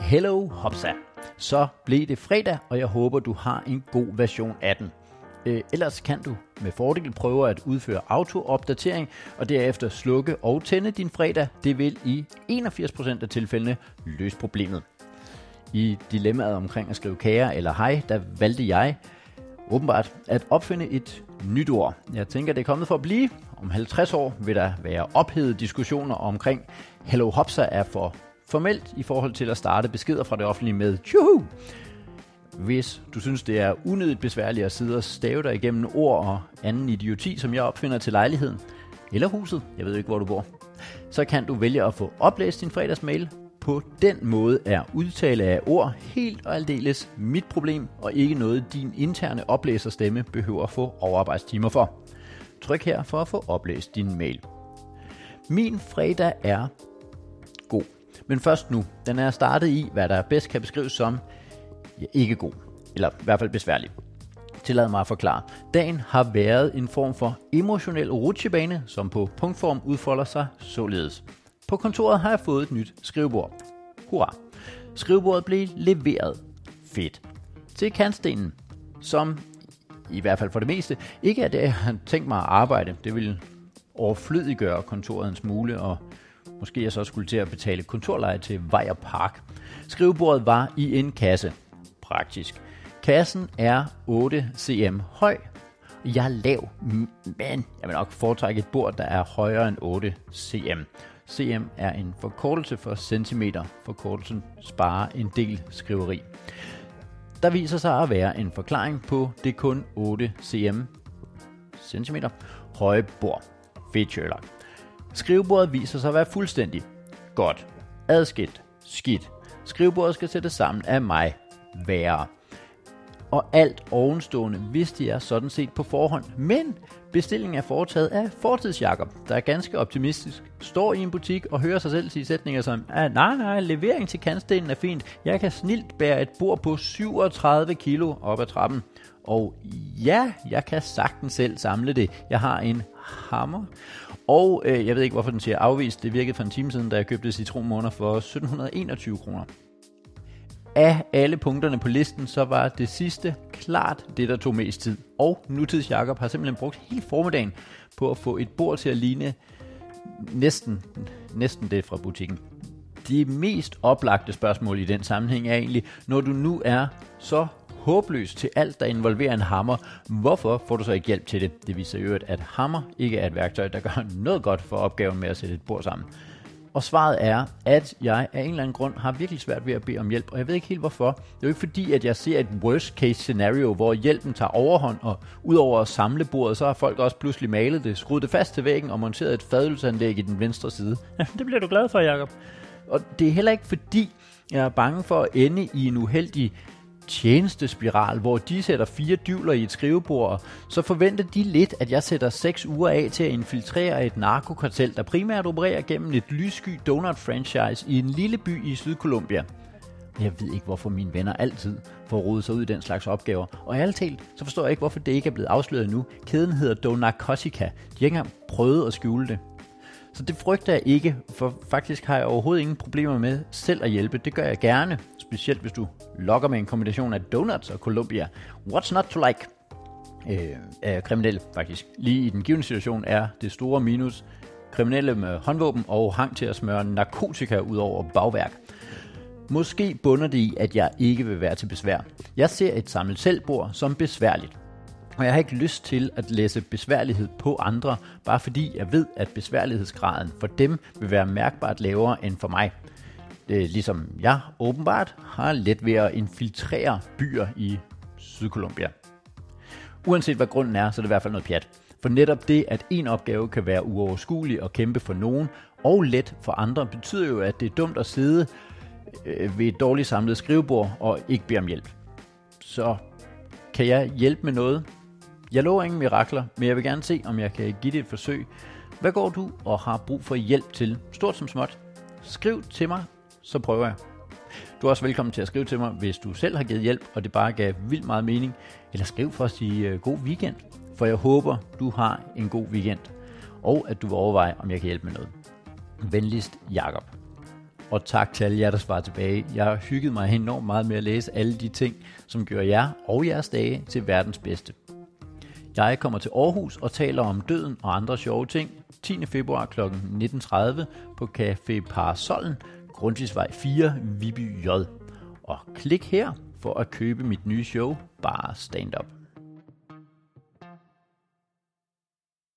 Hello Hopsa. Så blev det fredag, og jeg håber, du har en god version af den. Øh, ellers kan du med fordel prøve at udføre autoopdatering og derefter slukke og tænde din fredag. Det vil i 81% af tilfældene løse problemet. I dilemmaet omkring at skrive kære eller hej, der valgte jeg åbenbart at opfinde et nyt ord. Jeg tænker, det er kommet for at blive. Om 50 år vil der være ophedede diskussioner omkring Hello Hopsa er for formelt i forhold til at starte beskeder fra det offentlige med tjuhu. Hvis du synes, det er unødigt besværligt at sidde og stave dig igennem ord og anden idioti, som jeg opfinder til lejligheden, eller huset, jeg ved ikke, hvor du bor, så kan du vælge at få oplæst din fredagsmail. På den måde er udtale af ord helt og aldeles mit problem, og ikke noget din interne oplæserstemme behøver at få overarbejdstimer for. Tryk her for at få oplæst din mail. Min fredag er. Men først nu, den er startet i, hvad der bedst kan beskrives som ja, ikke god, eller i hvert fald besværlig. Tillad mig at forklare. Dagen har været en form for emotionel rutsjebane, som på punktform udfolder sig således. På kontoret har jeg fået et nyt skrivebord. Hurra! Skrivebordet blev leveret. Fedt. Til kantstenen, som i hvert fald for det meste, ikke er det, jeg har tænkt mig at arbejde. Det vil overflødiggøre kontoret en smule, og måske jeg så skulle til at betale kontorleje til Vejer Park. Skrivebordet var i en kasse. Praktisk. Kassen er 8 cm høj. Jeg er lav, men jeg vil nok foretrække et bord, der er højere end 8 cm. cm er en forkortelse for centimeter. Forkortelsen sparer en del skriveri. Der viser sig at være en forklaring på det kun 8 cm centimeter høje bord. Fedt Sherlock. Skrivebordet viser sig at være fuldstændig godt, adskilt, skidt. Skrivebordet skal sættes sammen af mig, værre. Og alt ovenstående vidste jeg sådan set på forhånd, men bestillingen er foretaget af fortidsjakker, der er ganske optimistisk, står i en butik og hører sig selv sige sætninger som, ah, nej, nej, levering til kantstenen er fint, jeg kan snilt bære et bord på 37 kilo op ad trappen. Og ja, jeg kan sagtens selv samle det. Jeg har en hammer. Og øh, jeg ved ikke, hvorfor den siger afvist. Det virkede for en time siden, da jeg købte citronmåner for 1721 kroner. Af alle punkterne på listen, så var det sidste klart det, der tog mest tid. Og nutids Jakob har simpelthen brugt hele formiddagen på at få et bord til at ligne næsten, næsten det fra butikken. Det mest oplagte spørgsmål i den sammenhæng er egentlig, når du nu er så håbløs til alt, der involverer en hammer, hvorfor får du så ikke hjælp til det? Det viser jo, at hammer ikke er et værktøj, der gør noget godt for opgaven med at sætte et bord sammen. Og svaret er, at jeg af en eller anden grund har virkelig svært ved at bede om hjælp, og jeg ved ikke helt hvorfor. Det er jo ikke fordi, at jeg ser et worst case scenario, hvor hjælpen tager overhånd, og udover at samle bordet, så har folk også pludselig malet det, skruet det fast til væggen og monteret et fadølsanlæg i den venstre side. Det bliver du glad for, Jacob. Og det er heller ikke fordi, jeg er bange for at ende i en uheldig tjenestespiral, hvor de sætter fire dyvler i et skrivebord, så forventer de lidt, at jeg sætter seks uger af til at infiltrere et narkokartel, der primært opererer gennem et lyssky donut-franchise i en lille by i Sydkolumbia. Jeg ved ikke, hvorfor mine venner altid får rodet sig ud i den slags opgaver. Og ærligt talt, så forstår jeg ikke, hvorfor det ikke er blevet afsløret nu. Kæden hedder Donarcotica. De har ikke engang prøvet at skjule det. Så det frygter jeg ikke, for faktisk har jeg overhovedet ingen problemer med selv at hjælpe. Det gør jeg gerne, specielt hvis du lokker med en kombination af donuts og Columbia. What's not to like? Øh, er kriminelle, faktisk. Lige i den givende situation er det store minus kriminelle med håndvåben og hang til at smøre narkotika ud over bagværk. Måske bunder det i, at jeg ikke vil være til besvær. Jeg ser et samlet selvbord som besværligt. Og jeg har ikke lyst til at læse besværlighed på andre, bare fordi jeg ved, at besværlighedsgraden for dem vil være mærkbart lavere end for mig. Det er ligesom jeg åbenbart har let ved at infiltrere byer i Sydkolumbia. Uanset hvad grunden er, så er det i hvert fald noget pjat. For netop det, at en opgave kan være uoverskuelig og kæmpe for nogen, og let for andre, betyder jo, at det er dumt at sidde øh, ved et dårligt samlet skrivebord og ikke bede om hjælp. Så kan jeg hjælpe med noget? Jeg lover ingen mirakler, men jeg vil gerne se, om jeg kan give det et forsøg. Hvad går du og har brug for hjælp til? Stort som småt. Skriv til mig, så prøver jeg. Du er også velkommen til at skrive til mig, hvis du selv har givet hjælp, og det bare gav vildt meget mening. Eller skriv for at sige øh, god weekend, for jeg håber, du har en god weekend. Og at du vil overveje, om jeg kan hjælpe med noget. Venligst, Jakob. og tak til alle jer, der svarer tilbage. Jeg har hygget mig enormt meget med at læse alle de ting, som gør jer og jeres dage til verdens bedste. Jeg kommer til Aarhus og taler om døden og andre sjove ting 10. februar kl. 19.30 på Café Parasollen, Grundtvigsvej 4, Viby J. Og klik her for at købe mit nye show, Bare Stand Up.